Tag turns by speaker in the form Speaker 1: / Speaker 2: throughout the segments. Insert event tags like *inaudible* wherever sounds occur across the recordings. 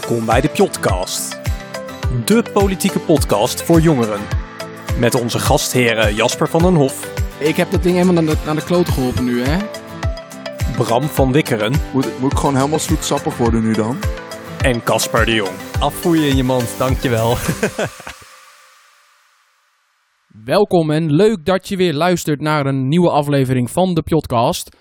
Speaker 1: Welkom bij de Podcast. De politieke podcast voor jongeren. Met onze gastheren Jasper van den Hof,
Speaker 2: Ik heb dat ding helemaal naar de, naar de kloten geholpen nu, hè?
Speaker 1: Bram van Wikkeren
Speaker 3: Moet, moet ik gewoon helemaal zoetsappig worden nu dan?
Speaker 1: en Casper de Jong.
Speaker 4: Afvoeren in je mand, dankjewel. *laughs*
Speaker 2: Welkom en leuk dat je weer luistert naar een nieuwe aflevering van de podcast.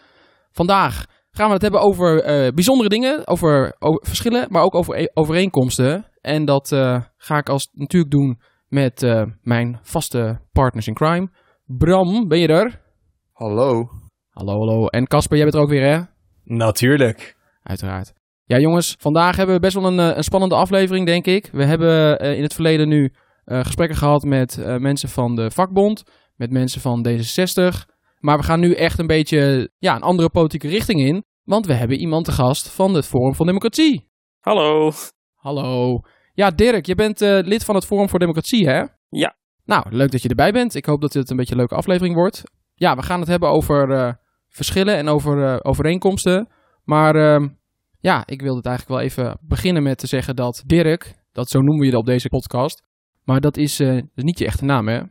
Speaker 2: Vandaag gaan we het hebben over eh, bijzondere dingen, over, over verschillen, maar ook over e- overeenkomsten. En dat eh, ga ik als natuurlijk doen met eh, mijn vaste partners in crime. Bram, ben je er?
Speaker 3: Hallo.
Speaker 2: Hallo, hallo. En Casper, jij bent er ook weer, hè?
Speaker 4: Natuurlijk.
Speaker 2: Uiteraard. Ja, jongens, vandaag hebben we best wel een, een spannende aflevering, denk ik. We hebben in het verleden nu gesprekken gehad met mensen van de vakbond, met mensen van D66. Maar we gaan nu echt een beetje ja, een andere politieke richting in. Want we hebben iemand te gast van het Forum voor Democratie.
Speaker 5: Hallo.
Speaker 2: Hallo. Ja, Dirk, je bent eh, lid van het Forum voor Democratie, hè?
Speaker 5: Ja.
Speaker 2: Nou, leuk dat je erbij bent. Ik hoop dat het een beetje een leuke aflevering wordt. Ja, we gaan het hebben over eh, verschillen en over eh, overeenkomsten. Maar ehm, ja, ik wilde het eigenlijk wel even beginnen met te zeggen dat Dirk, dat zo noemen we je op deze podcast, maar dat is, niet je echte naam, hè?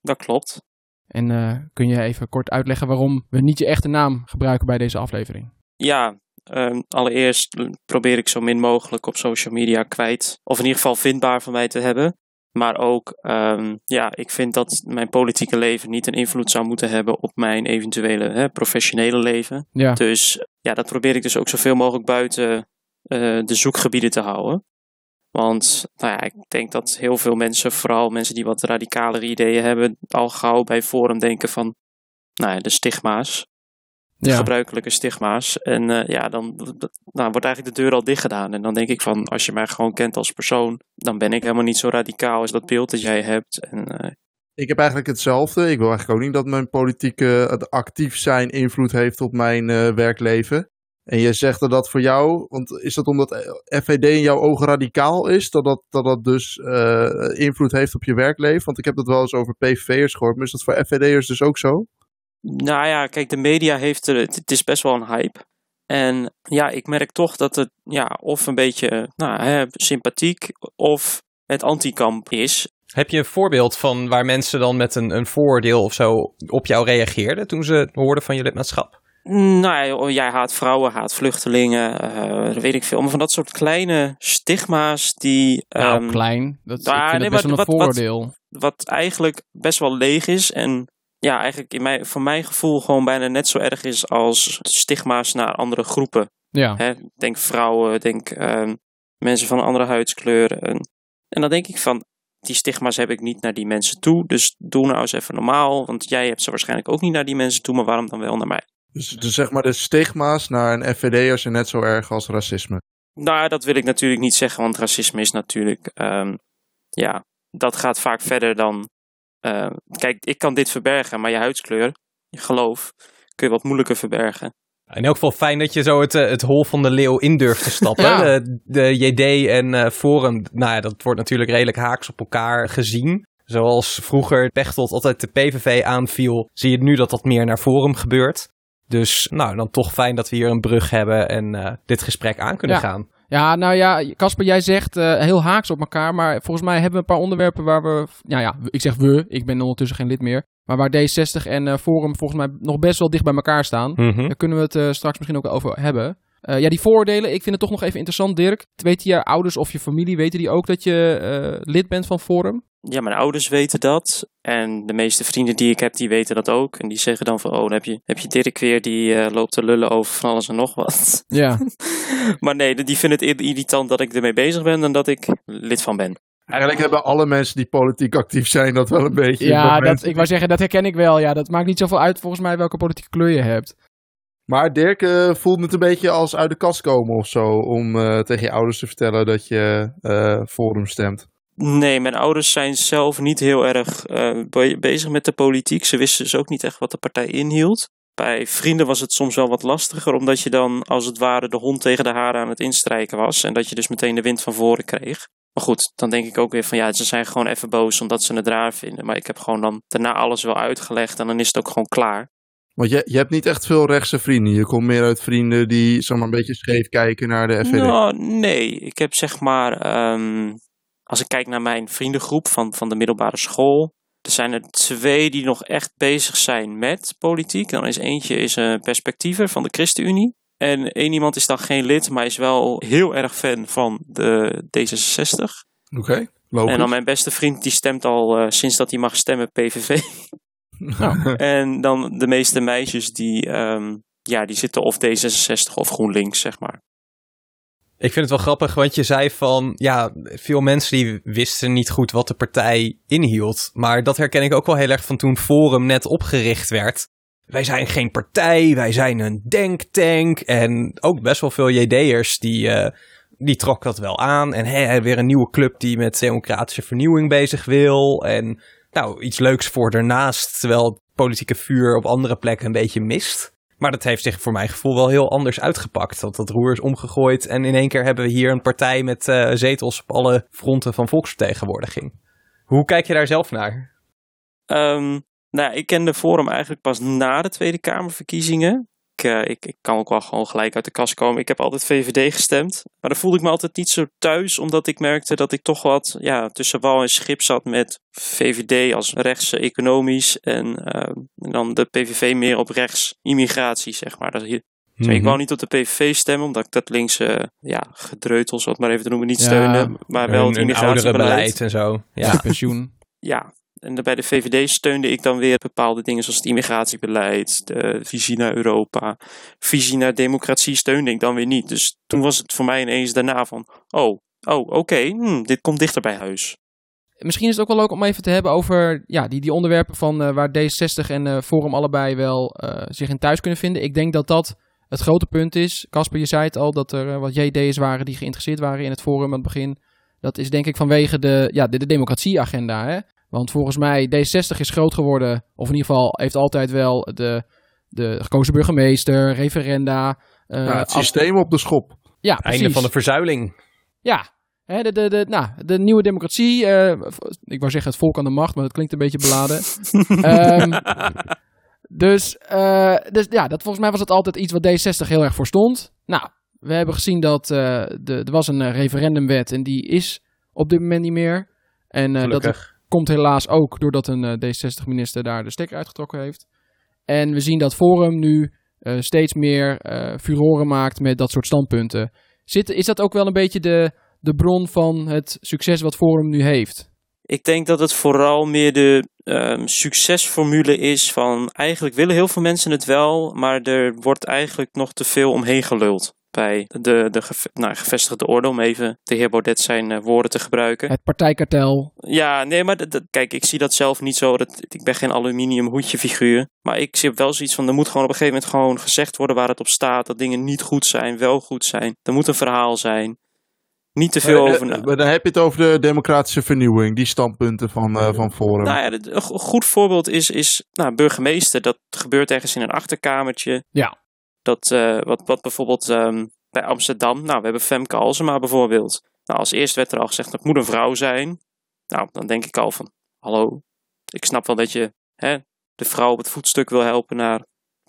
Speaker 5: Dat klopt.
Speaker 2: En kun je even kort uitleggen waarom we niet je echte naam gebruiken bij deze aflevering?
Speaker 5: Ja, ehm, allereerst probeer ik zo min mogelijk op social media kwijt. Of in ieder geval vindbaar van mij te hebben. Maar ook, ehm, ja, ik vind dat mijn politieke leven niet een invloed zou moeten hebben op mijn eventuele hè, professionele leven.
Speaker 2: Ja,
Speaker 5: Dus ja, dat probeer ik dus ook zoveel mogelijk buiten eh, de zoekgebieden te houden. Want nou ja, ik denk dat heel veel mensen, vooral mensen die wat radicalere ideeën hebben, al gauw bij Forum denken van nou ja, de stigma's. De
Speaker 2: ja.
Speaker 5: gebruikelijke stigma's. En eh, ja, dan nou, wordt eigenlijk de deur al dicht gedaan. En dan denk ik van, als je mij gewoon kent als persoon, dan ben ik helemaal niet zo radicaal als dat beeld dat jij hebt. En eh,
Speaker 3: Ik heb eigenlijk hetzelfde. Ik wil eigenlijk ook niet dat mijn politieke het actief zijn invloed heeft op mijn eh, werkleven. En je zegt dat dat voor jou, want is dat omdat FVD in jouw ogen radicaal is, dat dat, dat, dat dus eh, invloed heeft op je werkleven? Want ik heb dat wel eens over PVV'ers gehoord, maar is dat voor FVD'ers dus ook zo?
Speaker 5: Nou ja, kijk, de media heeft er, het, het is best wel een hype. En ja, ik merk toch dat het ja, of een beetje nou, hè, sympathiek of het antikamp is.
Speaker 4: Heb je een voorbeeld van waar mensen dan met een, een vooroordeel of zo op jou reageerden toen ze hoorden van je lidmaatschap?
Speaker 5: Nou ja, joh, jij haat vrouwen, haat vluchtelingen, eh, weet ik veel. Maar van dat soort kleine stigma's die...
Speaker 2: Nou, klein. Dat,
Speaker 5: ah,
Speaker 2: ik vind
Speaker 5: nee,
Speaker 2: het best
Speaker 5: maar
Speaker 2: wel een
Speaker 5: wat- wat-
Speaker 2: vooroordeel.
Speaker 5: wat eigenlijk best wel leeg is. En ja, eigenlijk in mijn, voor mijn gevoel gewoon bijna net zo erg is als stigma's naar andere groepen.
Speaker 2: Ja.
Speaker 5: Hè? Denk vrouwen, denk ehm, mensen van een andere huidskleur. En, en dan denk ik van, die stigma's heb ik niet naar die mensen toe. Dus doe nou eens even normaal. Want jij hebt ze waarschijnlijk ook niet naar die mensen toe. Maar waarom dan wel naar mij?
Speaker 3: Dus, dus zeg maar de stigma's naar een FVD'er zijn net zo erg als racisme.
Speaker 5: Nou, dat wil ik natuurlijk niet zeggen. Want racisme is natuurlijk, ehm, ja, dat gaat vaak verder dan... eh, kijk, ik kan dit verbergen, maar je huidskleur, je geloof, kun je wat moeilijker verbergen.
Speaker 4: In elk geval fijn dat je zo het, eh, het hol van de leeuw in durft te stappen. *laughs*
Speaker 2: Ja.
Speaker 4: De, de JD en eh, Forum, nou ja, dat wordt natuurlijk redelijk haaks op elkaar gezien. Zoals vroeger Pechtold altijd de PVV aanviel, zie je nu dat dat meer naar Forum gebeurt. Dus nou, dan toch fijn dat we hier een brug hebben en eh, dit gesprek aan kunnen
Speaker 2: Ja.
Speaker 4: gaan.
Speaker 2: Ja, nou ja, Casper, jij zegt eh, heel haaks op elkaar, maar volgens mij hebben we een paar onderwerpen waar we, nou ja, ik zeg we, ik ben ondertussen geen lid meer, maar waar D60 en eh, Forum volgens mij nog best wel dicht bij elkaar staan.
Speaker 4: Mhm.
Speaker 2: Daar kunnen we het eh, straks misschien ook over hebben. Eh, ja, die vooroordelen, ik vind het toch nog even interessant, Dirk. Weten je ouders of je familie, weten die ook dat je eh, lid bent van Forum?
Speaker 5: Ja, mijn ouders weten dat. En de meeste vrienden die ik heb, die weten dat ook. En die zeggen dan van, oh, dan heb je, heb je Dirk weer, die eh, loopt te lullen over van alles en nog wat.
Speaker 2: Ja. *laughs*
Speaker 5: maar nee, die vinden het irritant dat ik ermee bezig ben dan dat ik lid van ben.
Speaker 3: Eigenlijk hebben alle mensen die politiek actief zijn dat wel een beetje.
Speaker 2: Ja, dat, ik wou zeggen, dat herken ik wel. Ja, dat maakt niet zoveel uit volgens mij welke politieke kleur je hebt.
Speaker 3: Maar Dirk eh, voelt het een beetje als uit de kast komen of zo. Om eh, tegen je ouders te vertellen dat je eh Forum stemt.
Speaker 5: Nee, mijn ouders zijn zelf niet heel erg be- bezig met de politiek. Ze wisten dus ook niet echt wat de partij inhield. Bij vrienden was het soms wel wat lastiger, omdat je dan als het ware de hond tegen de haren aan het instrijken was. En dat je dus meteen de wind van voren kreeg. Maar goed, dan denk ik ook weer van ja, ze zijn gewoon even boos omdat ze het raar vinden. Maar ik heb gewoon dan daarna alles wel uitgelegd en dan is het ook gewoon klaar.
Speaker 3: Want je, je hebt niet echt veel rechtse vrienden. Je komt meer uit vrienden die zeg maar, een beetje scheef kijken naar de FVD.
Speaker 5: Nou, nee, ik heb zeg maar, ehm, als ik kijk naar mijn vriendengroep van, van de middelbare school, er zijn er twee die nog echt bezig zijn met politiek. Dan is eentje is een perspectiever van de ChristenUnie. En één iemand is dan geen lid, maar is wel heel erg fan van de D66.
Speaker 3: Oké, logisch.
Speaker 5: En dan mijn beste vriend, die stemt al eh, sinds dat hij mag stemmen PVV. *laughs* en dan de meeste meisjes, die, ehm, ja, die zitten of D66 of GroenLinks, zeg maar.
Speaker 4: Ik vind het wel grappig, want je zei van, ja, veel mensen die wisten niet goed wat de partij inhield. Maar dat herken ik ook wel heel erg van toen Forum net opgericht werd. Wij zijn geen partij, wij zijn een denktank. En ook best wel veel JD'ers die, uh, die trok dat wel aan. En hey, weer een nieuwe club die met democratische vernieuwing bezig wil. En nou, iets leuks voor daarnaast, terwijl politieke vuur op andere plekken een beetje mist. Maar dat heeft zich voor mijn gevoel wel heel anders uitgepakt. Want dat roer is omgegooid en in één keer hebben we hier een partij met uh, zetels op alle fronten van volksvertegenwoordiging. Hoe kijk je daar zelf naar?
Speaker 5: Um, nou, ik kende Forum eigenlijk pas na de Tweede Kamerverkiezingen. Ik, uh, ik, ik, kan ook wel gewoon gelijk uit de kast komen. Ik heb altijd VVD gestemd. Maar dan voelde ik me altijd niet zo thuis, omdat ik merkte dat ik toch wat ja, tussen wal en schip zat met VVD als rechtse economisch. En, uh, en dan de PVV meer op rechts immigratie, zeg maar. Dat hier, mm -hmm. Ik wou niet op de PVV stemmen, omdat ik dat linkse ja, gedreutel, zoals maar even te noemen, niet steunde. Ja, maar wel het immigratiebeleid.
Speaker 4: en zo.
Speaker 2: Ja, pensioen.
Speaker 5: Ja, en bij de VVD steunde ik dan weer bepaalde dingen zoals het immigratiebeleid, de visie naar Europa, visie naar democratie steunde ik dan weer niet. Dus toen was het voor mij ineens daarna van, oh, oh oké, okay, hm, dit komt dichter bij huis.
Speaker 2: Misschien is het ook wel leuk om even te hebben over ja, die, die onderwerpen van uh, waar D66 en uh, Forum allebei wel uh, zich in thuis kunnen vinden. Ik denk dat dat het grote punt is. Casper, je zei het al, dat er wat JD's waren die geïnteresseerd waren in het Forum aan het begin. Dat is denk ik vanwege de, ja, de democratieagenda. Hè? Want volgens mij, D60 is groot geworden, of in ieder geval heeft altijd wel de, de gekozen burgemeester, referenda.
Speaker 3: Uh, ja, het systeem op de schop.
Speaker 2: Ja, precies.
Speaker 4: Einde van de verzuiling.
Speaker 2: Ja, hè, de, de, de, nou, de nieuwe democratie. Uh, ik wou zeggen het volk aan de macht, maar dat klinkt een beetje beladen. um, *laughs* dus, uh, dus ja, dat, volgens mij was het altijd iets wat D60 heel erg voor stond. Nou, we hebben gezien dat de, er was een referendumwet en die is op dit moment niet meer. En dat komt helaas ook doordat een uh, D60-minister daar de stekker uitgetrokken heeft. En we zien dat Forum nu uh, steeds meer uh, furoren maakt met dat soort standpunten. Zit, is dat ook wel een beetje de, de bron van het succes wat Forum nu heeft?
Speaker 5: Ik denk dat het vooral meer de um, succesformule is van eigenlijk willen heel veel mensen het wel, maar er wordt eigenlijk nog te veel omheen geluld bij de, de geve nou, gevestigde orde, om even de heer Baudet zijn uh, woorden te gebruiken.
Speaker 2: Het partijkartel.
Speaker 5: Ja, nee, maar dat, dat, kijk, ik zie dat zelf niet zo. Dat, ik ben geen aluminium hoedje figuur. Maar ik zie wel zoiets van, er moet gewoon op een gegeven moment gewoon gezegd worden waar het op staat. Dat dingen niet goed zijn, wel goed zijn. Er moet een verhaal zijn. Niet te veel
Speaker 3: maar,
Speaker 5: over.
Speaker 3: Maar dan heb je het over de democratische vernieuwing, die standpunten van, uh, van Forum.
Speaker 5: Nou ja, een goed voorbeeld is, is nou, burgemeester. Dat gebeurt ergens in een achterkamertje.
Speaker 2: Ja.
Speaker 5: Dat, uh, wat, wat bijvoorbeeld um, bij Amsterdam, nou, we hebben Femke Alsema bijvoorbeeld. Nou, als eerst werd er al gezegd, dat moet een vrouw zijn. Nou, dan denk ik al van, hallo, ik snap wel dat je hè, de vrouw op het voetstuk wil helpen naar,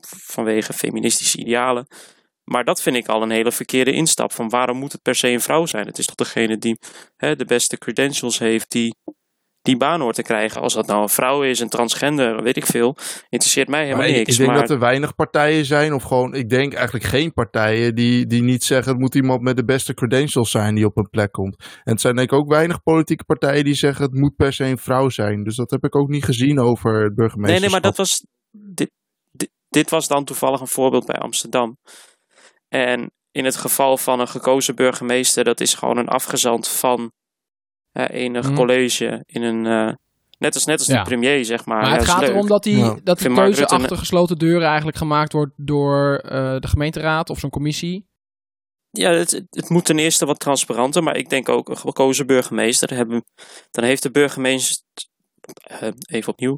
Speaker 5: vanwege feministische idealen. Maar dat vind ik al een hele verkeerde instap. Van waarom moet het per se een vrouw zijn? Het is toch degene die hè, de beste credentials heeft, die die baan hoort te krijgen. Als dat nou een vrouw is, een transgender, weet ik veel. Interesseert mij helemaal
Speaker 3: maar
Speaker 5: niks.
Speaker 3: Ik denk
Speaker 5: maar...
Speaker 3: dat er weinig partijen zijn, of gewoon, ik denk eigenlijk geen partijen die, die niet zeggen het moet iemand met de beste credentials zijn die op een plek komt. En het zijn denk ik ook weinig politieke partijen die zeggen het moet per se een vrouw zijn. Dus dat heb ik ook niet gezien over het burgemeesterschap.
Speaker 5: Nee, nee, maar dat was. Dit, dit, dit was dan toevallig een voorbeeld bij Amsterdam. En in het geval van een gekozen burgemeester, dat is gewoon een afgezant van enig mm. college in een. Uh, net als, net als ja. de premier, zeg maar.
Speaker 2: Maar het
Speaker 5: ja,
Speaker 2: gaat erom dat die,
Speaker 3: Ja.
Speaker 2: dat die keuze
Speaker 5: Rutte-
Speaker 2: achter gesloten deuren eigenlijk gemaakt wordt door uh, de gemeenteraad of zo'n commissie.
Speaker 5: Ja, het, het- moet ten eerste wat transparanter, maar ik denk ook een gekozen burgemeester. Hebben, dan heeft de burgemeester. eh, even opnieuw.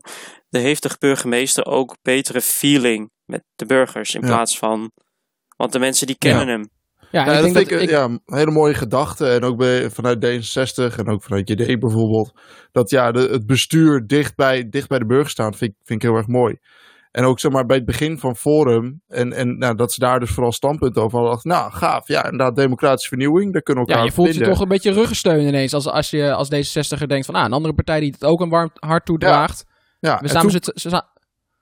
Speaker 5: Dan heeft de burgemeester ook betere feeling met de burgers in
Speaker 3: Ja.
Speaker 5: plaats van. Want de mensen die kennen
Speaker 3: Ja.
Speaker 5: hem.
Speaker 2: Ja, ik
Speaker 3: dat
Speaker 2: denk
Speaker 3: vind
Speaker 2: dat
Speaker 3: ik,
Speaker 2: ik,
Speaker 3: ja, een hele mooie gedachte. En ook bij, vanuit D66 en ook vanuit JD bijvoorbeeld. Dat ja, de, het bestuur dicht bij, dicht bij de burger staan vind, ik- vind ik heel erg mooi. En ook zeg maar bij het begin van Forum. En, en nou, dat ze daar dus vooral standpunten over hadden. dacht Nou, gaaf. Ja, inderdaad, democratische vernieuwing. Daar kunnen we elkaar
Speaker 2: Ja, je voelt je toch een beetje ruggensteun ineens als, als je als D66er denkt van ah, een andere partij die het ook een warm hart toedraagt.
Speaker 3: Ja,
Speaker 2: We
Speaker 3: en
Speaker 2: staan
Speaker 3: toen-
Speaker 2: zitten- ze staan-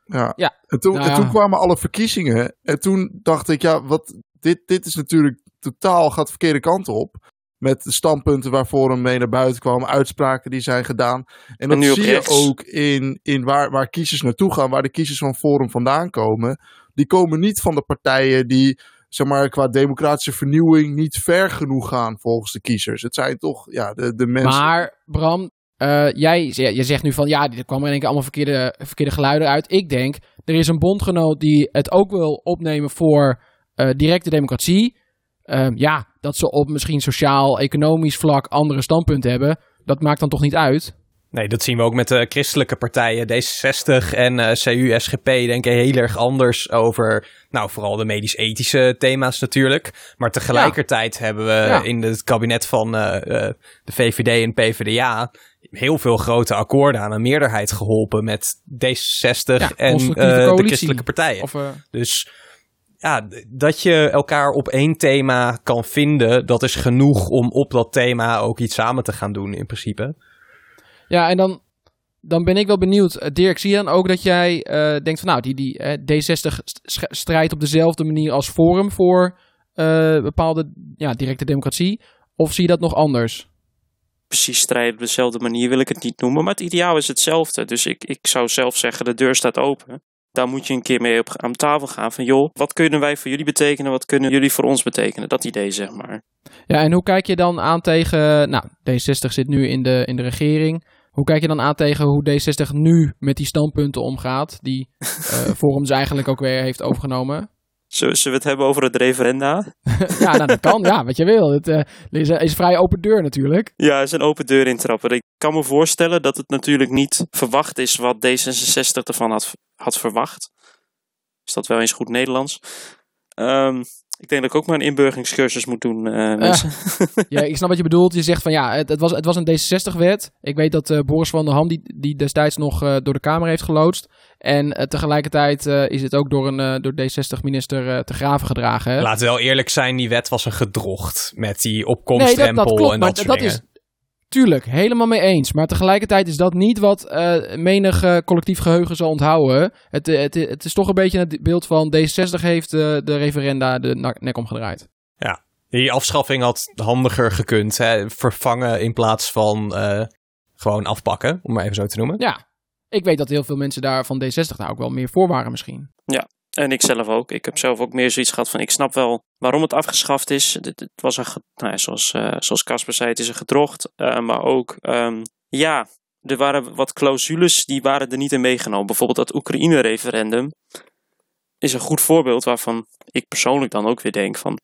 Speaker 3: Ja.
Speaker 2: Ja.
Speaker 3: En, toen,
Speaker 2: Nou
Speaker 3: en
Speaker 2: ja.
Speaker 3: toen kwamen alle verkiezingen. En toen dacht ik, ja, wat, dit, dit is natuurlijk totaal gaat de verkeerde kant op. Met de standpunten waar Forum mee naar buiten kwam, uitspraken die zijn gedaan. En dat zie je ook in, in waar, waar kiezers naartoe gaan, waar de kiezers van Forum vandaan komen. Die komen niet van de partijen die, zeg maar, qua democratische vernieuwing niet ver genoeg gaan volgens de kiezers. Het zijn toch, ja, de, de mensen.
Speaker 2: Maar Bram, eh, jij, je zegt nu van ja, er kwamen in één keer allemaal verkeerde, verkeerde geluiden uit. Ik denk, er is een bondgenoot die het ook wil opnemen voor eh, directe democratie. Ehm, ja, dat ze op misschien sociaal-economisch vlak andere standpunten hebben, dat maakt dan toch niet uit?
Speaker 4: Nee, dat zien we ook met de christelijke partijen. D66 en eh, CU, SGP denken heel erg anders over, nou, vooral de medisch-ethische thema's natuurlijk. Maar tegelijkertijd hebben we
Speaker 2: Ja.
Speaker 4: in het kabinet van eh, de VVD en PvdA heel veel grote akkoorden aan een meerderheid geholpen met D66
Speaker 2: Ja,
Speaker 4: en de christelijke partijen.
Speaker 2: Of,
Speaker 4: Dus ja, dat je elkaar op één thema kan vinden, dat is genoeg om op dat thema ook iets samen te gaan doen in principe.
Speaker 2: Ja, en dan, dan ben ik wel benieuwd. Eh, Dirk, zie je dan ook dat jij eh, denkt van nou, die, die eh, D60 st- sch- strijdt op dezelfde manier als Forum voor eh, bepaalde ja, directe democratie? Of zie je dat nog anders?
Speaker 5: precies strijden op dezelfde manier wil ik het niet noemen. Maar het ideaal is hetzelfde. Dus ik, ik zou zelf zeggen, de deur staat open. Daar moet je een keer mee op, aan tafel gaan. Van joh, wat kunnen wij voor jullie betekenen? Wat kunnen jullie voor ons betekenen? Dat idee, zeg maar.
Speaker 2: Ja, en hoe kijk je dan aan tegen... Nou, D60 zit nu in de, in de regering. Hoe kijk je dan aan tegen hoe D60 nu met die standpunten omgaat? Die *laughs* eh Forum dus eigenlijk ook weer heeft overgenomen.
Speaker 5: Zullen we het hebben over het referenda? *laughs*
Speaker 2: ja, nou, dat kan. Ja, wat je wil. Het eh, is, is vrij open deur natuurlijk.
Speaker 5: Ja, is een open deur intrappen. Ik kan me voorstellen dat het natuurlijk niet verwacht is wat D66 ervan had, had verwacht. Is dat wel eens goed Nederlands? Ehm, ik denk dat ik ook maar een inburgeringscursus moet doen, eh, mensen. *laughs*
Speaker 2: Ja, ik snap wat je bedoelt. Je zegt van ja, het, het was, het was een D66-wet. Ik weet dat eh, Boris van der Ham die, die destijds nog eh, door de Kamer heeft geloodst. En tegelijkertijd eh, is het ook door een eh, door D60-minister te graven gedragen. Hè?
Speaker 4: We wel eerlijk zijn, die wet was een gedrocht met die
Speaker 2: nee, dat,
Speaker 4: opkomststempel
Speaker 2: dat klopt.
Speaker 4: en
Speaker 2: Maar
Speaker 4: dat soort
Speaker 2: dat
Speaker 4: dingen.
Speaker 2: is tuurlijk helemaal mee eens. Maar tegelijkertijd is dat niet wat eh, menig eh, collectief geheugen zal onthouden. Het, eh, het, het is toch een beetje het beeld van D66 heeft de referenda de nek omgedraaid.
Speaker 4: Die afschaffing had handiger gekund. Hè? Vervangen in plaats van eh, gewoon afpakken, om maar even zo te noemen.
Speaker 2: Ja, ik weet dat heel veel mensen daar van D60 daar ook wel meer voor waren misschien.
Speaker 5: En ik zelf ook. Ik heb zelf ook meer zoiets gehad van, ik snap wel waarom het afgeschaft is. Het, het was een, nou ja, zoals, eh, zoals Casper zei, het is een gedrocht. Eh, maar ook, ehm, ja, er waren wat clausules die waren er niet in meegenomen. Bijvoorbeeld dat Oekraïne-referendum is een goed voorbeeld waarvan ik persoonlijk dan ook weer denk van,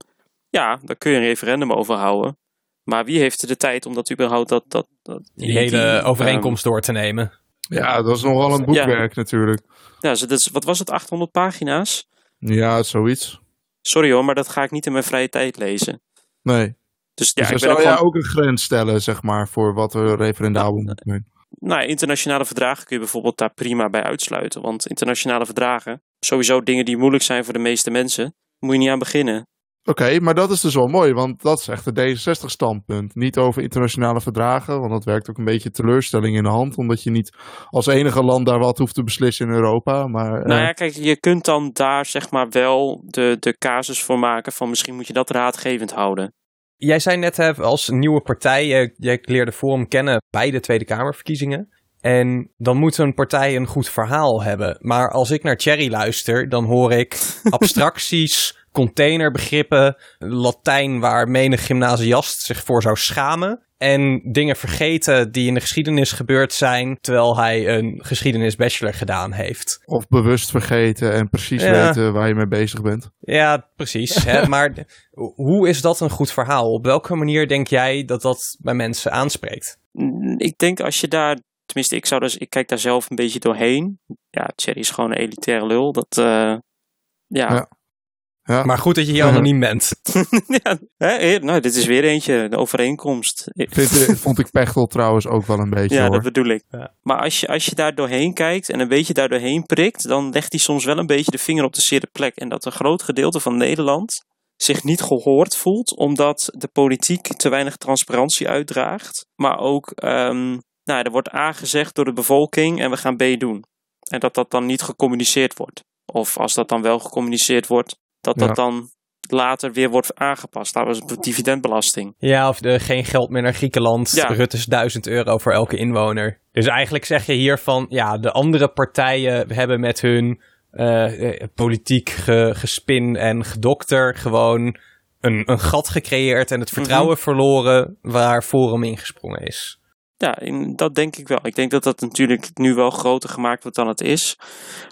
Speaker 5: ja, daar kun je een referendum over houden. Maar wie heeft er de tijd om dat überhaupt dat... dat, dat
Speaker 4: Die hele
Speaker 5: ehm,
Speaker 4: overeenkomst door te nemen.
Speaker 3: Ja, dat is nogal een boekwerk natuurlijk.
Speaker 5: ja, dus dat is- wat was het, 800 pagina's?
Speaker 3: Ja, zoiets.
Speaker 5: Sorry hoor, maar dat ga ik niet in mijn vrije tijd lezen.
Speaker 3: Nee.
Speaker 5: Dus ja,
Speaker 3: dus
Speaker 5: ik ook
Speaker 3: zou jij
Speaker 5: gewoon,
Speaker 3: ook een grens stellen, zeg maar, voor wat er referendabel moet zijn.
Speaker 5: nou, internationale verdragen kun je bijvoorbeeld daar prima bij uitsluiten. Want internationale verdragen, sowieso dingen die moeilijk zijn voor de meeste mensen, moet je niet aan beginnen.
Speaker 3: Oké, maar dat is dus wel mooi, want dat is echt het D66-standpunt. Niet over internationale verdragen, want dat werkt ook een beetje teleurstelling in de hand, omdat je niet als enige land daar wat hoeft te beslissen in Europa. Maar eh,
Speaker 5: Nou ja, kijk, je kunt dan daar zeg maar wel de, de casus voor maken van misschien moet je dat raadgevend houden.
Speaker 4: Jij zei net hè, als nieuwe partij, je, je leerde Forum kennen bij de Tweede Kamerverkiezingen. En dan moet een partij een goed verhaal hebben. Maar als ik naar Thierry luister, dan hoor ik *laughs* abstracties, containerbegrippen, Latijn waar menig gymnasiast zich voor zou schamen. En dingen vergeten die in de geschiedenis gebeurd zijn, terwijl hij een geschiedenisbachelor gedaan heeft.
Speaker 3: Of bewust vergeten en precies
Speaker 4: Ja.
Speaker 3: weten waar je mee bezig bent.
Speaker 4: Ja, precies. hè, *laughs* maar hoe is dat een goed verhaal? Op welke manier denk jij dat dat bij mensen aanspreekt?
Speaker 5: Mm, Ik denk als je daar, tenminste ik zou dus, ik kijk daar zelf een beetje doorheen. Ja, Thierry is gewoon een elitaire lul. Dat, eh, ja,
Speaker 3: Ja. Ja.
Speaker 4: Maar goed dat je hier anoniem bent. *laughs*
Speaker 5: ja, hè, nou, dit is weer eentje, de overeenkomst.
Speaker 3: Vind, vond ik Pechtel trouwens ook wel een beetje
Speaker 5: Ja,
Speaker 3: hoor.
Speaker 5: dat bedoel ik.
Speaker 4: Ja.
Speaker 5: Maar als je, als je daar doorheen kijkt en een beetje daar doorheen prikt, dan legt hij soms wel een beetje de vinger op de zere plek. En dat een groot gedeelte van Nederland zich niet gehoord voelt, omdat de politiek te weinig transparantie uitdraagt. Maar ook, ehm, nou, er wordt A gezegd door de bevolking en we gaan B doen. En dat dat dan niet gecommuniceerd wordt. Of als dat dan wel gecommuniceerd wordt, dat dat
Speaker 3: Ja.
Speaker 5: dan later weer wordt aangepast. Dat was de dividendbelasting.
Speaker 4: Ja, of de, geen geld meer naar Griekenland.
Speaker 5: Ja.
Speaker 4: Rutte's 1000 euro voor elke inwoner. Dus eigenlijk zeg je hier van, ja, de andere partijen hebben met hun eh, eh, politiek ge- gespin en gedokter gewoon een, een gat gecreëerd en het
Speaker 5: Mhm.
Speaker 4: vertrouwen verloren waar Forum ingesprongen is.
Speaker 5: Ja, in, dat denk ik wel. Ik denk dat dat natuurlijk nu wel groter gemaakt wordt dan het is.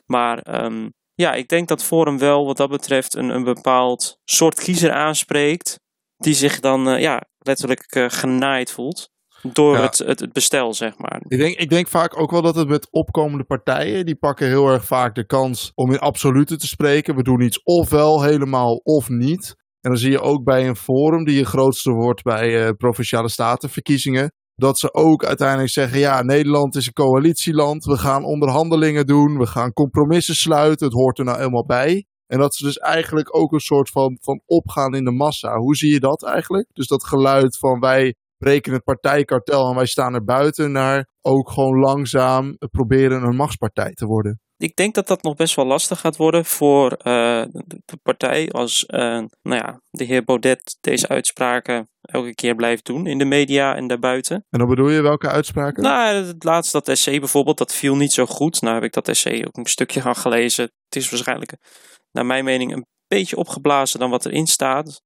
Speaker 5: Maar ehm, ja, ik denk dat Forum wel wat dat betreft een, een bepaald soort kiezer aanspreekt. Die zich dan eh, ja, letterlijk eh, genaaid voelt. Door
Speaker 3: Ja.
Speaker 5: het, het, het bestel, zeg maar.
Speaker 3: Ik denk, ik denk vaak ook wel dat het met opkomende partijen, die pakken heel erg vaak de kans om in absolute te spreken. We doen iets ofwel helemaal of niet. En dan zie je ook bij een forum die je grootste wordt bij eh, provinciale statenverkiezingen. Dat ze ook uiteindelijk zeggen, ja, Nederland is een coalitieland. We gaan onderhandelingen doen, we gaan compromissen sluiten. Het hoort er nou helemaal bij. En dat ze dus eigenlijk ook een soort van, van opgaan in de massa. Hoe zie je dat eigenlijk? Dus dat geluid van wij breken het partijkartel en wij staan er buiten naar ook gewoon langzaam proberen een machtspartij te worden.
Speaker 5: Ik denk dat dat nog best wel lastig gaat worden voor eh, de partij als eh, nou ja, de heer Baudet deze uitspraken elke keer blijft doen in de media en daarbuiten.
Speaker 3: En dan bedoel je welke uitspraken?
Speaker 5: Nou, het laatst dat essay bijvoorbeeld, dat viel niet zo goed. Nou heb ik dat essay ook een stukje gaan gelezen. Het is waarschijnlijk, naar mijn mening, een beetje opgeblazen dan wat erin staat.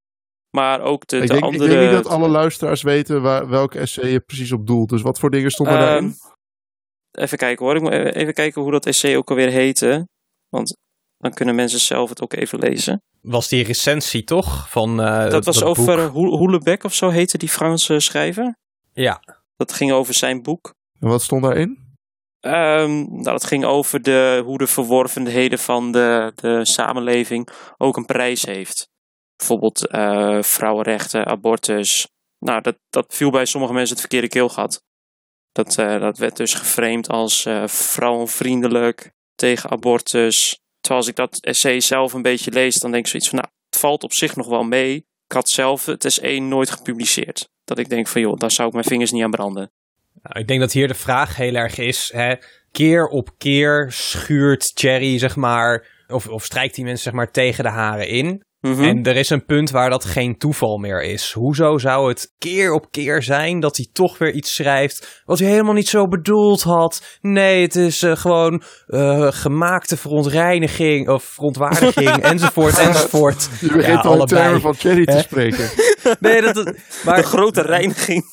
Speaker 5: Maar ook de,
Speaker 3: ik,
Speaker 5: de
Speaker 3: denk,
Speaker 5: andere...
Speaker 3: ik denk niet dat alle luisteraars weten waar, welk essay je precies op doelt. Dus wat voor dingen stonden
Speaker 5: Ehm,
Speaker 3: daarin?
Speaker 5: Even kijken hoor, ik moet even kijken hoe dat essay ook alweer heette. Want dan kunnen mensen zelf het ook even lezen.
Speaker 4: Was die recensie toch? Van, eh,
Speaker 5: dat was
Speaker 4: boek?
Speaker 5: over Hoe- Hoelebeck of zo heette die Franse schrijver.
Speaker 4: Ja,
Speaker 5: Dat ging over zijn boek.
Speaker 3: En wat stond daarin?
Speaker 5: Ehm, nou, dat ging over de, hoe de verworvenheden van de, de samenleving ook een prijs heeft. Bijvoorbeeld eh, vrouwenrechten, abortus. Nou, dat, dat viel bij sommige mensen het verkeerde keelgat. Dat, eh, dat werd dus geframed als eh, vrouwenvriendelijk, tegen abortus. Terwijl als ik dat essay zelf een beetje lees, dan denk ik zoiets van, nou, het valt op zich nog wel mee. Ik had zelf het essay nooit gepubliceerd. Dat ik denk van, joh, daar zou ik mijn vingers niet aan branden.
Speaker 4: Nou, ik denk dat hier de vraag heel erg is. Hè, keer op keer schuurt Cherry, zeg maar, of, of strijkt die mensen zeg maar tegen de haren in.
Speaker 5: Mhm.
Speaker 4: En er is een punt waar dat geen toeval meer is. Hoezo zou het keer op keer zijn dat hij toch weer iets schrijft wat hij helemaal niet zo bedoeld had? Nee, het is eh, gewoon eh, gemaakte verontreiniging of verontwaardiging *laughs* enzovoort enzovoort.
Speaker 3: Je begint
Speaker 4: Ja,
Speaker 3: al
Speaker 4: allebei.
Speaker 3: termen van Cherry te *laughs* spreken. *laughs*
Speaker 4: Nee, dat, dat- maar
Speaker 5: De grote reiniging.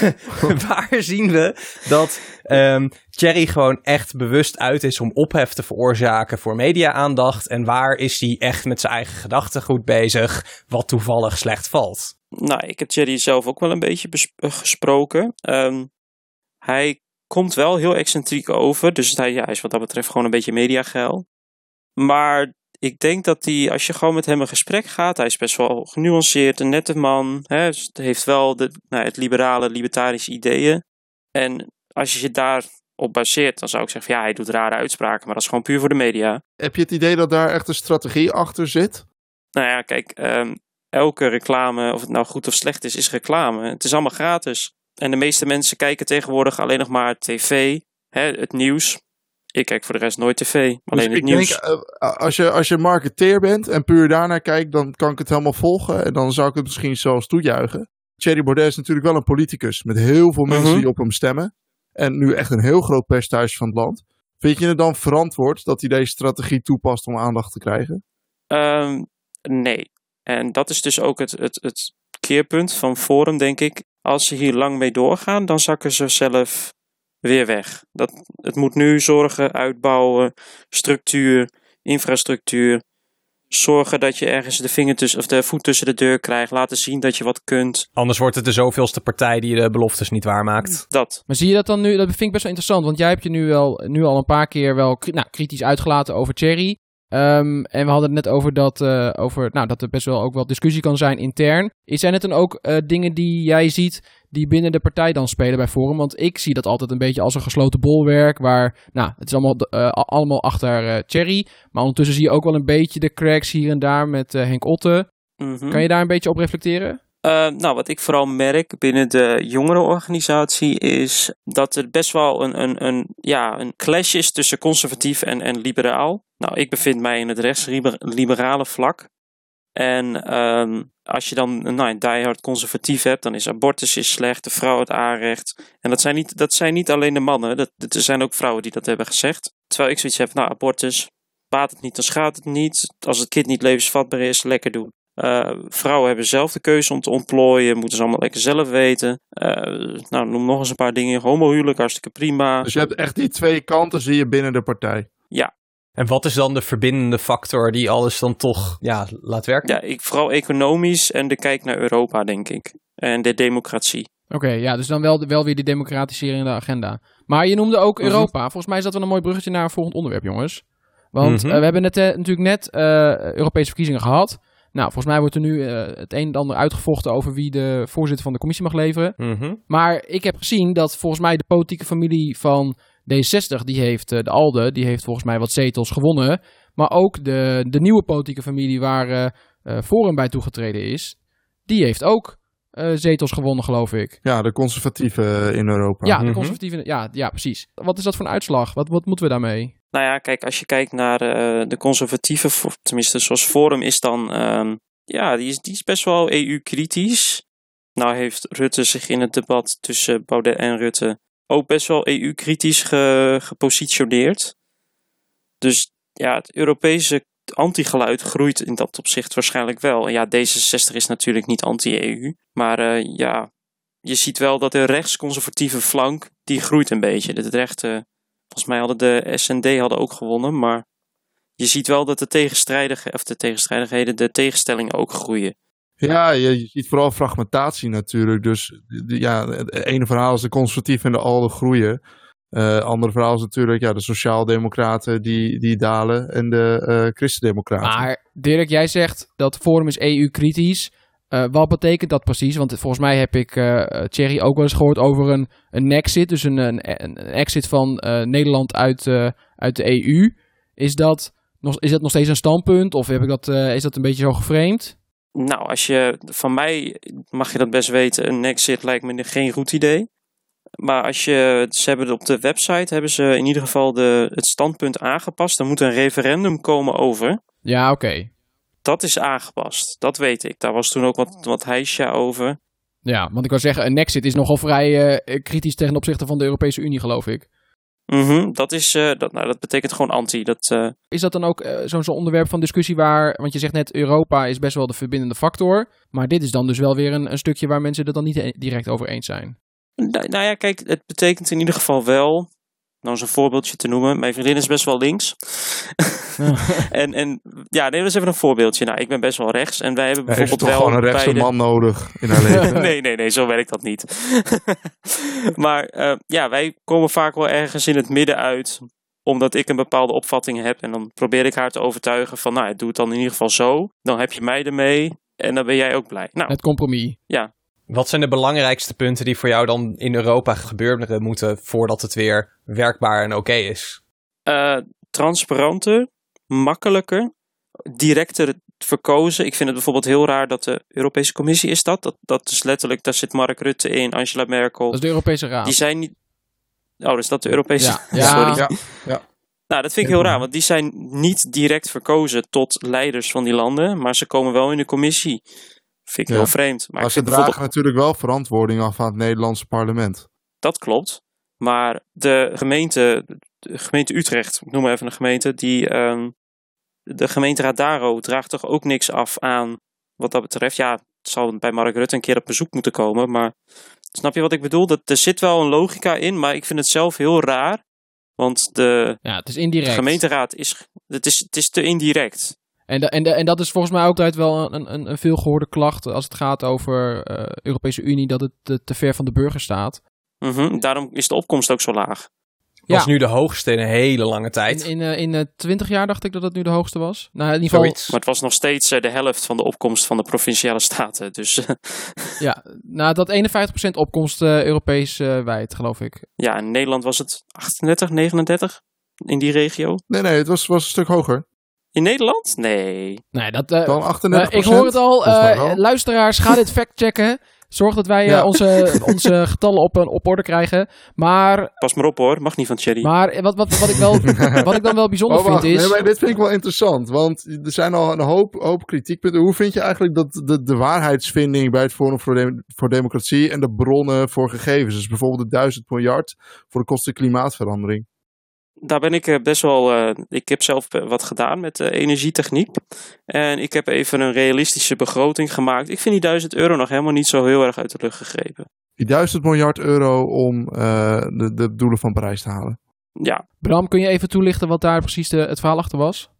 Speaker 5: *laughs*
Speaker 4: waar zien we dat ehm Thierry gewoon echt bewust uit is om ophef te veroorzaken voor media-aandacht? En waar is hij echt met zijn eigen gedachtegoed bezig, wat toevallig slecht valt?
Speaker 5: Nou, ik heb Jerry zelf ook wel een beetje eh, gesproken. Ehm, hij komt wel heel excentriek over. Dus hij, ja, hij is wat dat betreft gewoon een beetje mediageil. Maar ik denk dat hij, als je gewoon met hem een gesprek gaat, hij is best wel genuanceerd, een nette man. Hè, dus heeft wel de, nou, het liberale, libertarische ideeën. En als je je daarop baseert, dan zou ik zeggen, van, ja, hij doet rare uitspraken, maar dat is gewoon puur voor de media.
Speaker 3: Heb je het idee dat daar echt een strategie achter zit?
Speaker 5: Nou ja, kijk, ehm, elke reclame, of het nou goed of slecht is, is reclame. Het is allemaal gratis. En de meeste mensen kijken tegenwoordig alleen nog maar tv, hè, het nieuws. Ik kijk voor de rest nooit tv, alleen
Speaker 3: Dus
Speaker 5: het
Speaker 3: ik
Speaker 5: nieuws.
Speaker 3: denk, eh, als, je, als je marketeer bent en puur daarnaar kijkt, dan kan ik het helemaal volgen. En dan zou ik het misschien zelfs toejuichen. Thierry Baudet is natuurlijk wel een politicus met heel veel mensen
Speaker 5: Mhm.
Speaker 3: die op hem stemmen. En nu echt een heel groot percentage van het land. Vind je het dan verantwoord dat hij deze strategie toepast om aandacht te krijgen?
Speaker 5: Ehm, nee. En dat is dus ook het, het, het keerpunt van Forum, denk ik. Als ze hier lang mee doorgaan, dan zakken ze zelf weer weg. Dat, het moet nu zorgen, uitbouwen, structuur, infrastructuur. Zorgen dat je ergens de, vinger tussen, of de voet tussen de deur krijgt. Laten zien dat je wat kunt.
Speaker 4: Anders wordt het de zoveelste partij die de beloftes niet waarmaakt.
Speaker 5: Dat.
Speaker 2: Maar zie je dat dan nu? Dat vind ik best wel interessant, want jij hebt je nu, wel, nu al een paar keer wel nou, kritisch uitgelaten over Cherry. Ehm, en we hadden het net over dat, eh, over, nou, dat er best wel ook wel discussie kan zijn intern. Zijn het dan ook eh, dingen die jij ziet die binnen de partij dan spelen bij Forum? Want ik zie dat altijd een beetje als een gesloten bolwerk. Waar, nou, het is allemaal, eh, allemaal achter uh, Thierry. Maar ondertussen zie je ook wel een beetje de cracks hier en daar met Henk Otte.
Speaker 5: Mhm.
Speaker 2: Kan je daar een beetje op reflecteren?
Speaker 5: Nou, wat ik vooral merk binnen de jongerenorganisatie is dat er best wel een, een, een, ja, een clash is tussen conservatief en, en liberaal. Nou, ik bevind mij in het rechtsliberale vlak. En um, als je dan nou, een diehard conservatief hebt, dan is abortus is slecht, de vrouw het aanrecht. En dat zijn niet, dat zijn niet alleen de mannen, dat, er zijn ook vrouwen die dat hebben gezegd. Terwijl ik zoiets heb, nou, abortus, baat het niet, dan schaadt het niet. Als het kind niet levensvatbaar is, lekker doen. Uh, vrouwen hebben zelf de keuze om te ontplooien, moeten ze allemaal lekker zelf weten. Uh, nou, noem nog eens een paar dingen. Homohuwelijk, hartstikke prima.
Speaker 3: Dus je hebt echt die twee kanten zie je binnen de partij.
Speaker 5: Ja.
Speaker 4: En wat is dan de verbindende factor die alles dan toch ja, laat werken?
Speaker 5: Ja, ik, vooral economisch en de kijk naar Europa, denk ik. En de democratie.
Speaker 2: Oké, ja, dus dan wel, wel weer die democratisering in de agenda. Maar je noemde ook
Speaker 5: Mhm.
Speaker 2: Europa. Volgens mij is dat wel een mooi bruggetje naar een volgend onderwerp, jongens. Want
Speaker 4: Mhm.
Speaker 2: uh, we hebben net, uh, natuurlijk net uh, Europese verkiezingen gehad. Nou, volgens mij wordt er nu uh, het een en ander uitgevochten over wie de voorzitter van de commissie mag leveren.
Speaker 4: Mm
Speaker 2: Maar ik heb gezien dat volgens mij de politieke familie van D60, die heeft, uh, de ALDE, die heeft volgens mij wat zetels gewonnen. Maar ook de, de nieuwe politieke familie waar uh, Forum bij toegetreden is, die heeft ook uh, zetels gewonnen, geloof ik.
Speaker 3: Ja, de conservatieven in Europa.
Speaker 2: Ja, de conservatieven, ja, ja, precies. Wat is dat voor een uitslag? Wat, wat moeten we daarmee?
Speaker 5: Nou ja, kijk, als je kijkt naar uh, de conservatieven, tenminste zoals Forum is dan, uh, ja, die is, die is best wel EU-kritisch. Nou heeft Rutte zich in het debat tussen Baudet en Rutte ook best wel EU-kritisch ge, gepositioneerd. Dus ja, het Europese anti-geluid groeit in dat opzicht waarschijnlijk wel. Ja, D66 is natuurlijk niet anti-EU, maar uh, ja, je ziet wel dat de rechtsconservatieve flank, die groeit een beetje. De rechte Volgens mij hadden de SND hadden ook gewonnen, maar je ziet wel dat de tegenstrijdige, of de tegenstrijdigheden, de tegenstellingen ook groeien.
Speaker 3: Ja, je, ziet vooral fragmentatie natuurlijk. Dus ja, het ene verhaal is de conservatieven en de ALDE groeien. Uh, andere verhaal is natuurlijk ja, de sociaaldemocraten die, die dalen en de uh, christendemocraten.
Speaker 2: Maar Dirk, jij zegt dat Forum is EU-kritisch. Uh, wat betekent dat precies? Want volgens mij heb ik uh, Thierry ook wel eens gehoord over een, een exit. Dus een, een, exit van Nederland uit, uit de EU. Is dat, nog, is dat nog steeds een standpunt? Of heb ik dat, is dat een beetje zo geframed?
Speaker 5: Nou, als je, van mij mag je dat best weten. Een exit lijkt me geen goed idee. Maar als je, ze hebben op de website hebben ze in ieder geval de, het standpunt aangepast. Er moet een referendum komen over.
Speaker 2: Ja, oké. Okay.
Speaker 5: Dat is aangepast, dat weet ik. Daar was toen ook wat, wat heisja over.
Speaker 2: Ja, want ik wil zeggen, een exit is nogal vrij uh, kritisch ten opzichte van de Europese Unie, geloof ik.
Speaker 5: Mm -hmm, dat, is, uh, dat, nou, dat betekent gewoon anti. Dat, uh...
Speaker 2: Is dat dan ook uh, zo'n zo onderwerp van discussie waar, want je zegt net Europa is best wel de verbindende factor, maar dit is dan dus wel weer een, een stukje waar mensen het dan niet direct over eens zijn?
Speaker 5: Nou, nou ja, kijk, het betekent in ieder geval wel, nou eens een voorbeeldje te noemen, mijn vriendin is best wel links. *laughs* en, en ja, nee, dat is even een voorbeeldje. Nou, ik ben best wel rechts en wij hebben bijvoorbeeld wel.
Speaker 3: gewoon een rechtse
Speaker 5: de...
Speaker 3: man nodig in haar leven. *laughs*
Speaker 5: nee, nee, nee, zo werkt dat niet. *laughs* maar uh, ja, wij komen vaak wel ergens in het midden uit omdat ik een bepaalde opvatting heb en dan probeer ik haar te overtuigen van, nou, doe het dan in ieder geval zo. Dan heb je mij ermee en dan ben jij ook blij. Nou,
Speaker 2: het compromis.
Speaker 5: Ja.
Speaker 4: Wat zijn de belangrijkste punten die voor jou dan in Europa gebeuren moeten voordat het weer werkbaar en oké okay is?
Speaker 5: Uh, transparanter, makkelijker, directer verkozen. Ik vind het bijvoorbeeld heel raar dat de Europese Commissie is dat. Dat, dat is letterlijk, daar zit Mark Rutte in, Angela Merkel.
Speaker 2: Dat is de Europese Raad.
Speaker 5: Die zijn niet... Oh, dus dat de Europese...
Speaker 2: Ja, *laughs* ja.
Speaker 5: Sorry.
Speaker 3: Ja, ja.
Speaker 5: Nou, dat vind ik heel raar, want die zijn niet direct verkozen tot leiders van die landen, maar ze komen wel in de commissie. Vind ik
Speaker 3: Ja.
Speaker 5: heel vreemd. Maar
Speaker 3: ze dragen
Speaker 5: bijvoorbeeld...
Speaker 3: natuurlijk wel verantwoording af aan het Nederlandse parlement.
Speaker 5: Dat klopt. Maar de gemeente, de gemeente Utrecht, ik noem maar even een gemeente, die, ehm, de gemeenteraad Daro draagt toch ook niks af aan wat dat betreft. Ja, het zal bij Mark Rutte een keer op bezoek moeten komen, maar snap je wat ik bedoel? Dat, er zit wel een logica in, maar ik vind het zelf heel raar. Want de
Speaker 2: Ja, het is indirect.
Speaker 5: gemeenteraad is, het is, het is te indirect.
Speaker 2: En, da- en, da- en dat is volgens mij ook altijd wel een, een, een veelgehoorde klacht als het gaat over eh Europese Unie, dat het te, te ver van de burger staat.
Speaker 5: Mhm, Daarom is de opkomst ook zo laag.
Speaker 4: Dat is
Speaker 2: Ja.
Speaker 4: nu de hoogste in een hele lange tijd.
Speaker 2: In, in, eh, in eh, 20 jaar dacht ik dat het nu de hoogste was. Nou, in ieder geval.
Speaker 5: Maar het was nog steeds eh, de helft van de opkomst van de provinciale staten. Dus eh, *laughs*
Speaker 2: ja, nou, dat 51% opkomst eh, Europees eh, wijd, geloof ik.
Speaker 5: ja, in Nederland was het 38, 39 in die regio.
Speaker 3: Nee, nee, het was, was een stuk hoger.
Speaker 5: In Nederland? Nee.
Speaker 2: Nee, dat... eh,
Speaker 3: Dan 38
Speaker 2: eh, ik hoor het al. Eh, luisteraars, ga dit *laughs* factchecken. Zorg dat wij eh,
Speaker 3: Ja.
Speaker 2: onze, *laughs* onze getallen op, een- op orde krijgen. Maar,
Speaker 5: Pas maar op hoor, mag niet van Thierry.
Speaker 2: maar wat, wat, wat, ik wel, *laughs* wat ik dan wel bijzonder
Speaker 3: Oh,
Speaker 2: vind is...
Speaker 3: Nee, maar dit vind ik wel interessant. Want er zijn al een hoop, hoop kritiekpunten. Hoe vind je eigenlijk dat de, de waarheidsvinding bij het Forum voor, Dem- voor Democratie en de bronnen voor gegevens, dus bijvoorbeeld de 1000 miljard voor de kosten klimaatverandering?
Speaker 5: Daar ben ik eh, best wel. eh, ik heb zelf eh, wat gedaan met energietechniek. En ik heb even een realistische begroting gemaakt. Ik vind die 1000 euro nog helemaal niet zo heel erg uit de lucht gegrepen.
Speaker 3: Die 1000 miljard euro om eh, de, de doelen van Parijs te halen.
Speaker 5: Ja,
Speaker 2: Bram, kun je even toelichten wat daar precies de, het verhaal achter was?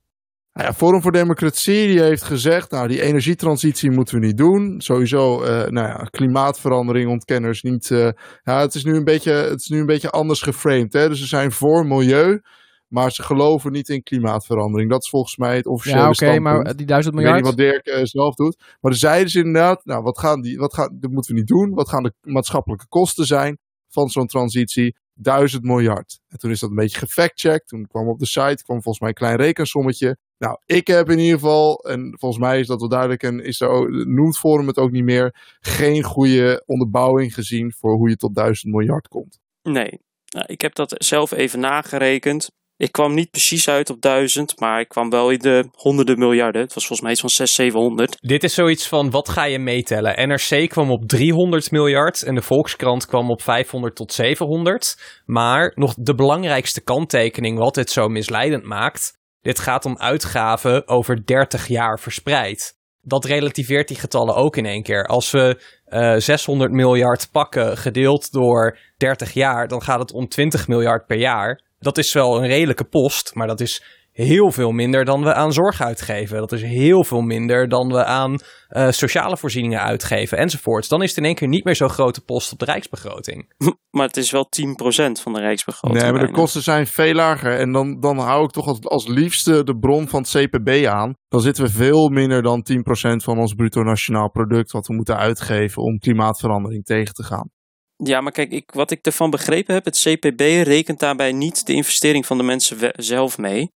Speaker 3: Nou ja, Forum voor Democratie die heeft gezegd, nou die energietransitie moeten we niet doen. Sowieso, eh, nou ja, klimaatverandering ontkenners niet. eh, ja, het is nu een beetje, het is nu een beetje anders geframed. Hè? Dus ze zijn voor milieu, maar ze geloven niet in klimaatverandering. Dat is volgens mij het officiële
Speaker 2: Ja, oké, maar die 1000
Speaker 3: Ik weet niet
Speaker 2: miljard...
Speaker 3: wat Dirk eh, zelf doet. Maar zeiden ze inderdaad, nou wat gaan die, wat gaan, dat moeten we niet doen. Wat gaan de maatschappelijke kosten zijn van zo'n transitie? 1000 miljard. En toen is dat een beetje gefactcheckt. Toen kwam op de site, kwam volgens mij een klein rekensommetje. Nou, ik heb in ieder geval, en volgens mij is dat wel duidelijk, en is er ook, noemt Forum het ook niet meer, geen goede onderbouwing gezien voor hoe je tot 1000 miljard komt.
Speaker 5: nee. Nou, ik heb dat zelf even nagerekend. Ik kwam niet precies uit op 1000, maar ik kwam wel in de honderden miljarden. Het was volgens mij iets van 600, 700.
Speaker 4: Dit is zoiets van, wat ga je meetellen? NRC kwam op 300 miljard en de Volkskrant kwam op 500 tot 700. Maar nog de belangrijkste kanttekening wat dit zo misleidend maakt... dit gaat om uitgaven over 30 jaar verspreid. Dat relativeert die getallen ook in één keer. Als we eh 600 miljard pakken gedeeld door 30 jaar... dan gaat het om 20 miljard per jaar. Dat is wel een redelijke post, maar dat is heel veel minder dan we aan zorg uitgeven. Dat is heel veel minder dan we aan eh, sociale voorzieningen uitgeven enzovoorts. Dan is het in één keer niet meer zo'n grote post op de rijksbegroting. *laughs*
Speaker 5: Maar het is wel 10% van de rijksbegroting.
Speaker 3: nee, maar de kosten zijn veel lager. En dan, dan hou ik toch als, als liefste de bron van het CPB aan. Dan zitten we veel minder dan 10% van ons bruto nationaal product wat we moeten uitgeven om klimaatverandering tegen te gaan.
Speaker 5: Ja, maar kijk, ik, wat ik ervan begrepen heb, het CPB rekent daarbij niet de investering van de mensen we- zelf mee.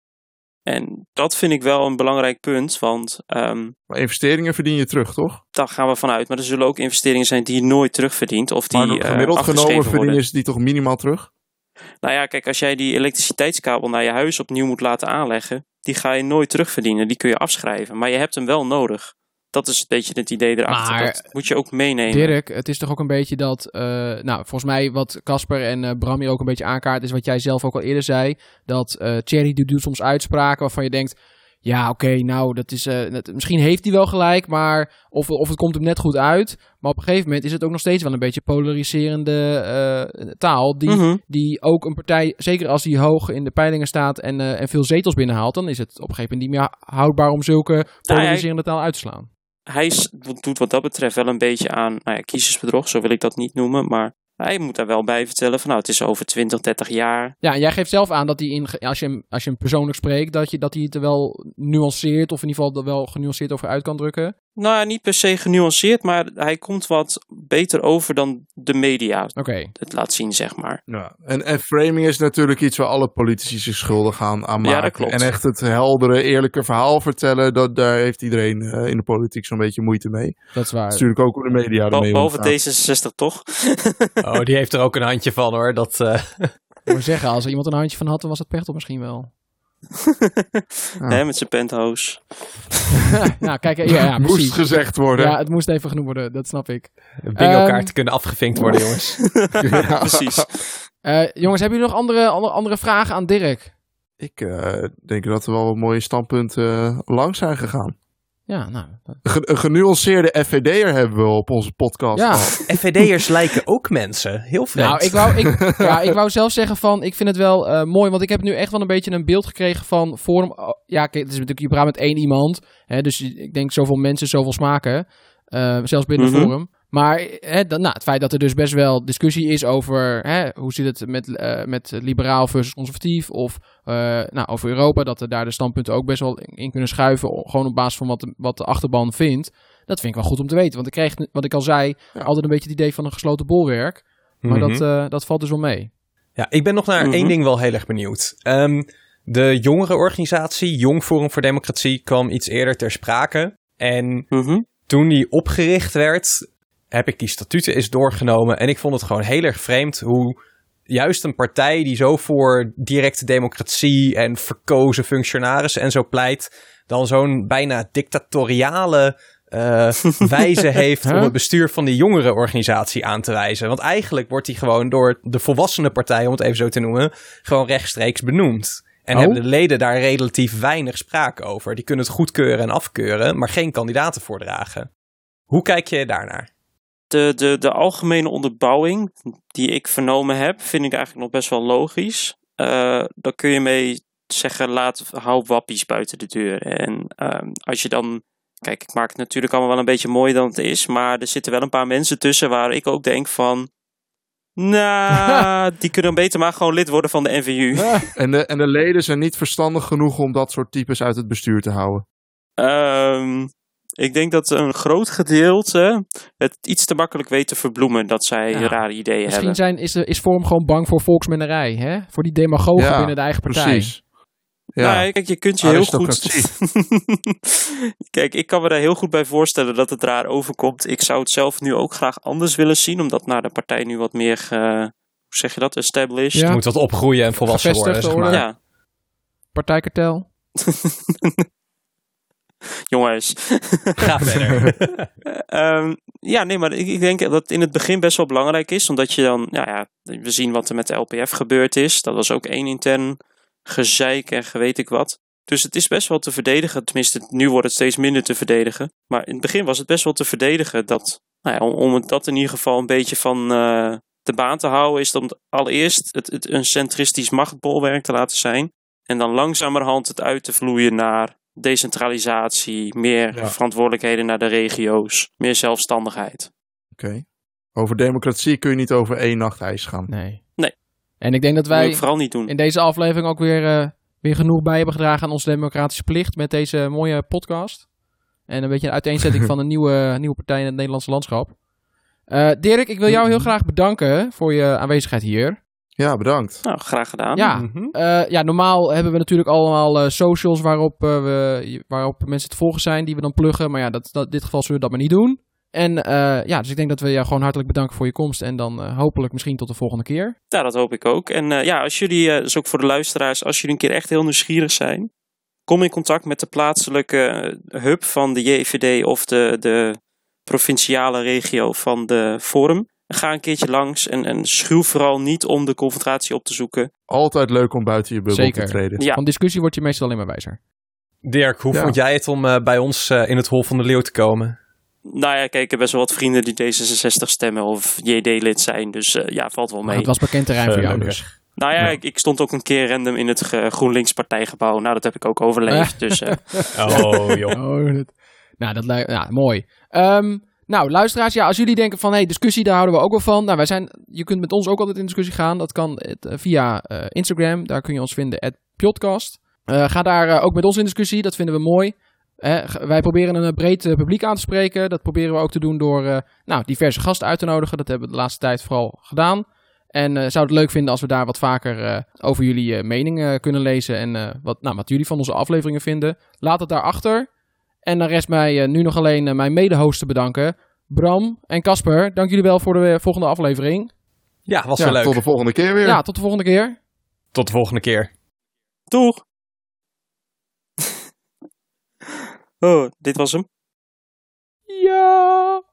Speaker 5: En dat vind ik wel een belangrijk punt, want ehm,
Speaker 3: Maar investeringen verdien je terug, toch?
Speaker 5: daar gaan we vanuit. Maar er zullen ook investeringen zijn die je nooit terugverdient of die
Speaker 3: maar
Speaker 5: eh,
Speaker 3: gemiddeld genomen verdien je die toch minimaal terug?
Speaker 5: Nou ja, kijk, als jij die elektriciteitskabel naar je huis opnieuw moet laten aanleggen, die ga je nooit terugverdienen. Die kun je afschrijven, maar je hebt hem wel nodig. Dat is een beetje het idee erachter.
Speaker 2: Maar-
Speaker 5: dat moet je ook meenemen.
Speaker 2: Dirk, het is toch ook een beetje dat, eh, nou, volgens mij wat Casper en eh, Bram hier ook een beetje aankaart, is wat jij zelf ook al eerder zei, dat eh Thierry die doet soms uitspraken waarvan je denkt, ja, oké, nou, dat is, dat- misschien heeft hij wel gelijk, maar of, of het komt hem net goed uit. Maar op een gegeven moment is het ook nog steeds wel een beetje polariserende taal, die,
Speaker 5: Mhm.
Speaker 2: die ook een partij, zeker als die hoog in de peilingen staat en, en veel zetels binnenhaalt, dan is het op een gegeven moment niet meer houdbaar om zulke polariserende taal uit te slaan.
Speaker 5: Hij doet wat dat betreft wel een beetje aan nou ja, kiezersbedrog, zo wil ik dat niet noemen. Maar hij moet daar wel bij vertellen van nou, het is over 20, 30 jaar.
Speaker 2: Ja, en jij geeft zelf aan dat hij, in, als, je hem, als je hem persoonlijk spreekt, dat, je, dat hij het er wel nuanceert, of in ieder geval er wel genuanceerd over uit kan drukken.
Speaker 5: Nou ja, niet per se genuanceerd, maar hij komt wat beter over dan de media
Speaker 2: Oké.
Speaker 5: het laat zien, zeg maar.
Speaker 3: Ja. En, en framing is natuurlijk iets waar alle politici zich schuldig aan, aan
Speaker 5: Ja, dat
Speaker 3: maken.
Speaker 5: klopt.
Speaker 3: En echt het heldere, eerlijke verhaal vertellen, dat, daar heeft iedereen eh, in de politiek zo'n beetje moeite mee.
Speaker 2: Dat is waar.
Speaker 3: Dat is natuurlijk ook hoe de media
Speaker 5: Behalve
Speaker 3: omgaan.
Speaker 5: D66 toch? *laughs*
Speaker 4: Oh, die heeft er ook een handje van hoor. Dat, eh,
Speaker 2: Ik moet zeggen, als er iemand een handje van had, dan was het Pechtel misschien wel. *laughs*
Speaker 5: Hè, met zijn penthouse. *laughs*
Speaker 2: nou, kijk, ja, ja
Speaker 3: Moest
Speaker 2: precies.
Speaker 3: gezegd worden.
Speaker 2: Ja, het moest even genoemd worden, dat snap ik.
Speaker 4: bingo kaarten
Speaker 2: Ehm.
Speaker 4: kunnen afgevinkt worden, *laughs* jongens.
Speaker 3: Ja.
Speaker 5: Precies.
Speaker 2: Eh, jongens, hebben jullie nog andere, andere, andere vragen aan Dirk?
Speaker 3: Ik eh, denk dat er wel wat mooie standpunten eh, lang zijn gegaan.
Speaker 2: Ja, nou.
Speaker 3: Een ge- Een genuanceerde FVD'er hebben we op onze podcast
Speaker 2: Ja. *laughs*
Speaker 4: FVD'ers lijken ook mensen. Heel vreemd.
Speaker 2: Nou, ik wou, ik, *laughs* ja, ik wou zelf zeggen van, ik vind het wel eh, mooi, want ik heb nu echt wel een beetje een beeld gekregen van Forum. oh, Ja, kijk, het is natuurlijk, je praat met één iemand, hè, dus ik denk zoveel mensen, zoveel smaken, eh, zelfs binnen
Speaker 5: Mhm.
Speaker 2: Forum. Maar hè, dan, nou, het feit dat er dus best wel discussie is over hè, hoe zit het met, eh, met liberaal versus conservatief of eh, nou, over Europa, dat er daar de standpunten ook best wel in kunnen schuiven, gewoon op basis van wat de, wat de achterban vindt. Dat vind ik wel goed om te weten, want ik kreeg, wat ik al zei,
Speaker 3: Ja.
Speaker 2: altijd een beetje het idee van een gesloten bolwerk. Maar
Speaker 4: Mhm.
Speaker 2: dat, eh, dat valt dus wel mee.
Speaker 4: Ja, ik ben nog naar
Speaker 5: Mhm.
Speaker 4: één ding wel heel erg benieuwd. Ehm, de jongerenorganisatie Jong Forum voor Democratie kwam iets eerder ter sprake. En
Speaker 5: Mhm.
Speaker 4: toen die opgericht werd, heb ik die statuten eens doorgenomen. En ik vond het gewoon heel erg vreemd hoe juist een partij die zo voor directe democratie en verkozen functionarissen en zo pleit, dan zo'n bijna dictatoriale eh, *laughs* wijze heeft om het bestuur van die jongerenorganisatie aan te wijzen. Want eigenlijk wordt die gewoon door de volwassene partij, om het even zo te noemen, gewoon rechtstreeks benoemd. En
Speaker 2: Oh.
Speaker 4: hebben de leden daar relatief weinig sprake over. Die kunnen het goedkeuren en afkeuren, maar geen kandidaten voordragen. Hoe kijk je daarnaar?
Speaker 5: De, de, de algemene onderbouwing die ik vernomen heb, vind ik eigenlijk nog best wel logisch. Eh daar kun je mee zeggen, laat, hou wappies buiten de deur. En ehm, als je dan, kijk, ik maak het natuurlijk allemaal wel een beetje mooier dan het is, maar er zitten wel een paar mensen tussen waar ik ook denk van, nou, *laughs* die kunnen beter maar gewoon lid worden van de NVU. *laughs*
Speaker 3: En de, en de leden zijn niet verstandig genoeg om dat soort types uit het bestuur te houden.
Speaker 5: Ehm, ik denk dat een groot gedeelte het iets te makkelijk weet te verbloemen dat zij
Speaker 2: Ja,
Speaker 5: rare ideeën
Speaker 2: Misschien
Speaker 5: hebben.
Speaker 2: zijn, is, is Forum gewoon bang voor volksmennerij, hè? Voor die demagogen
Speaker 3: Ja,
Speaker 2: binnen de eigen partij.
Speaker 3: Precies. Ja.
Speaker 5: Nou, kijk, je kunt je heel goed. *laughs* kijk, ik kan me daar heel goed bij voorstellen dat het raar overkomt. Ik zou het zelf nu ook graag anders willen zien, omdat naar de partij nu wat meer, ge- hoe zeg je dat, established.
Speaker 2: Ja.
Speaker 4: Moet wat opgroeien en volwassen
Speaker 2: Gevestigd
Speaker 4: worden, zeg maar.
Speaker 5: Ja,
Speaker 2: Partijkartel. *laughs* *laughs*
Speaker 5: jongens.
Speaker 4: Ga verder. *laughs*
Speaker 5: Ehm, ja, nee, maar ik, ik denk dat het in het begin best wel belangrijk is, omdat je dan, nou ja, we zien wat er met de LPF gebeurd is. Dat was ook één intern gezeik en weet ik wat. Dus het is best wel te verdedigen. Tenminste, nu wordt het steeds minder te verdedigen. Maar in het begin was het best wel te verdedigen dat, nou ja, om, om dat in ieder geval een beetje van eh, de baan te houden, is dan allereerst het, het een centristisch machtbolwerk te laten zijn. En dan langzamerhand het uit te vloeien naar decentralisatie, meer
Speaker 3: Ja.
Speaker 5: verantwoordelijkheden naar de regio's, meer zelfstandigheid.
Speaker 3: Oké. Over democratie kun je niet over één nacht ijs gaan.
Speaker 2: Nee.
Speaker 5: Nee.
Speaker 2: En ik denk dat wij
Speaker 5: ik vooral niet doen.
Speaker 2: in deze aflevering ook weer, eh, weer genoeg bij hebben gedragen aan onze democratische plicht met deze mooie podcast. En een beetje een uiteenzetting *laughs* van een nieuwe, nieuwe partij in het Nederlandse landschap. Eh, Dirk, ik wil jou heel graag bedanken voor je aanwezigheid hier.
Speaker 3: Ja, bedankt.
Speaker 5: Nou, graag gedaan.
Speaker 2: Ja,
Speaker 4: Mhm.
Speaker 2: Eh, ja, normaal hebben we natuurlijk allemaal eh, socials waarop, eh, we, waarop mensen te volgen zijn die we dan pluggen. Maar ja, dat, dat, in dit geval zullen we dat maar niet doen. En eh, ja, dus ik denk dat we jou gewoon hartelijk bedanken voor je komst. En dan eh, hopelijk misschien tot de volgende keer.
Speaker 5: Ja, dat hoop ik ook. En eh, ja, als jullie, eh, dus ook voor de luisteraars, als jullie een keer echt heel nieuwsgierig zijn, kom in contact met de plaatselijke hub van de JVD of de, de provinciale regio van de Forum. Ga een keertje langs en, en schuw vooral niet om de confrontatie op te zoeken.
Speaker 3: Altijd leuk om buiten je bubbel
Speaker 2: Zeker.
Speaker 3: te treden.
Speaker 5: Ja,
Speaker 2: Van discussie word je meestal alleen maar wijzer.
Speaker 4: Dirk, hoe
Speaker 3: Ja.
Speaker 4: vond jij het om eh, bij ons eh, in het Hol van de Leeuw te komen?
Speaker 5: nou ja, kijk, ik heb best wel wat vrienden die D66 stemmen of JD-lid zijn. Dus eh, ja, valt wel
Speaker 2: Maar
Speaker 5: mee.
Speaker 2: het was bekend terrein voor jou dus.
Speaker 5: Nou ja,
Speaker 3: Ja.
Speaker 5: Ik, ik stond ook een keer random in het GroenLinks partijgebouw. Nou, dat heb ik ook overleefd. *laughs* Dus eh,
Speaker 4: Oh, joh.
Speaker 2: Oh, *laughs* dat, nou, dat lijkt, ja, mooi. Ehm, nou, luisteraars, ja, als jullie denken van, hey, discussie, daar houden we ook wel van. Nou, wij zijn, je kunt met ons ook altijd in discussie gaan. Dat kan eh, via eh, Instagram, daar kun je ons vinden, at podcast. Eh, ga daar ook met ons in discussie, dat vinden we mooi. Wij proberen een breed publiek aan te spreken. Dat proberen we ook te doen door nou, diverse gasten uit te nodigen. Dat hebben we de laatste tijd vooral gedaan. En zou het leuk vinden als we daar wat vaker over jullie mening eh, kunnen lezen. En wat, nou, wat jullie van onze afleveringen vinden. Laat het daarachter. En dan rest mij eh, nu nog alleen eh, mijn mede-hosts te bedanken. Bram en Casper, dank jullie wel voor de eh, volgende aflevering.
Speaker 4: Ja, was
Speaker 3: Ja,
Speaker 4: wel leuk.
Speaker 3: tot de volgende keer weer.
Speaker 2: Ja, tot de volgende keer.
Speaker 4: Tot de volgende keer.
Speaker 5: doeg! *laughs* oh, dit was hem.
Speaker 2: Ja.